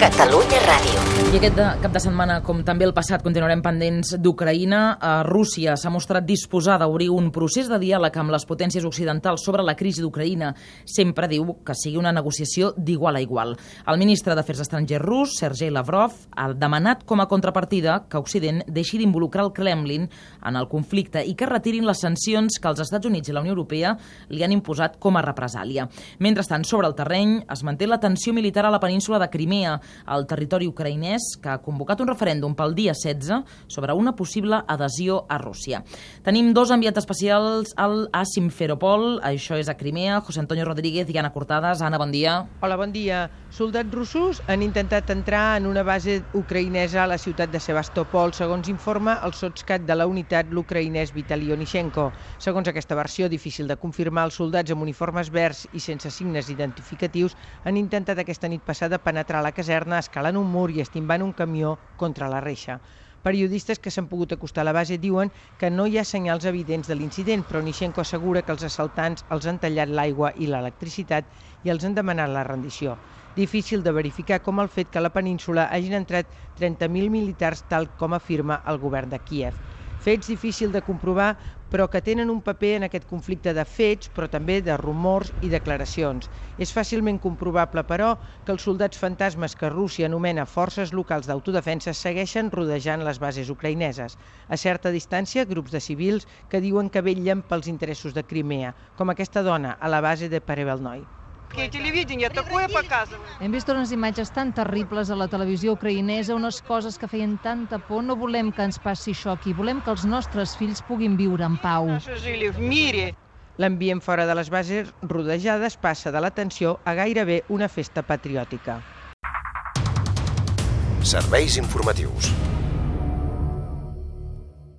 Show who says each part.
Speaker 1: Catalunya Ràdio.
Speaker 2: I aquest de, cap de setmana, com també el passat, continuarem pendents d'Ucraïna. Rússia s'ha mostrat disposada a obrir un procés de diàleg amb les potències occidentals sobre la crisi d'Ucraïna. Sempre diu que sigui una negociació d'igual a igual. El ministre d'Afers Estrangers rus, Sergei Lavrov, ha demanat com a contrapartida que Occident deixi d'involucrar el Kremlin en el conflicte i que retirin les sancions que els Estats Units i la Unió Europea li han imposat com a represàlia. Mentrestant, sobre el terreny, es manté la tensió militar a la península de Crimea, al territori ucraïnès, que ha convocat un referèndum pel dia 16 sobre una possible adhesió a Rússia. Tenim dos enviats especials al a Simferopol, això és a Crimea, José Antonio Rodríguez i Anna Cortades. Anna, bon dia.
Speaker 3: Hola, bon dia. Soldats russos han intentat entrar en una base ucraïnesa a la ciutat de Sebastopol, segons informa el sotscat de la unitat l'ucraïnès Vitali Onishenko. Segons aquesta versió, difícil de confirmar, els soldats amb uniformes verds i sense signes identificatius han intentat aquesta nit passada penetrar la caserna escalant un mur i estimbant un camió contra la reixa. Periodistes que s'han pogut acostar a la base diuen que no hi ha senyals evidents de l'incident, però Nishenko assegura que els assaltants els han tallat l'aigua i l'electricitat i els han demanat la rendició. Difícil de verificar com el fet que a la península hagin entrat 30.000 militars tal com afirma el govern de Kiev. Fets difícil de comprovar, però que tenen un paper en aquest conflicte de fets, però també de rumors i declaracions. És fàcilment comprovable, però, que els soldats fantasmes que Rússia anomena forces locals d'autodefensa segueixen rodejant les bases ucraïneses. A certa distància, grups de civils que diuen que vetllen pels interessos de Crimea, com aquesta dona a la base de Perevelnoi.
Speaker 4: Телевидение такое показывает.
Speaker 5: Hem vist unes imatges tan terribles a la televisió ucraïnesa, unes coses que feien tanta por. No volem que ens passi això aquí, volem que els nostres fills puguin viure en pau.
Speaker 4: Наши жили в мире.
Speaker 3: L'ambient fora de les bases rodejades passa de la tensió a gairebé una festa patriòtica.
Speaker 1: Serveis informatius.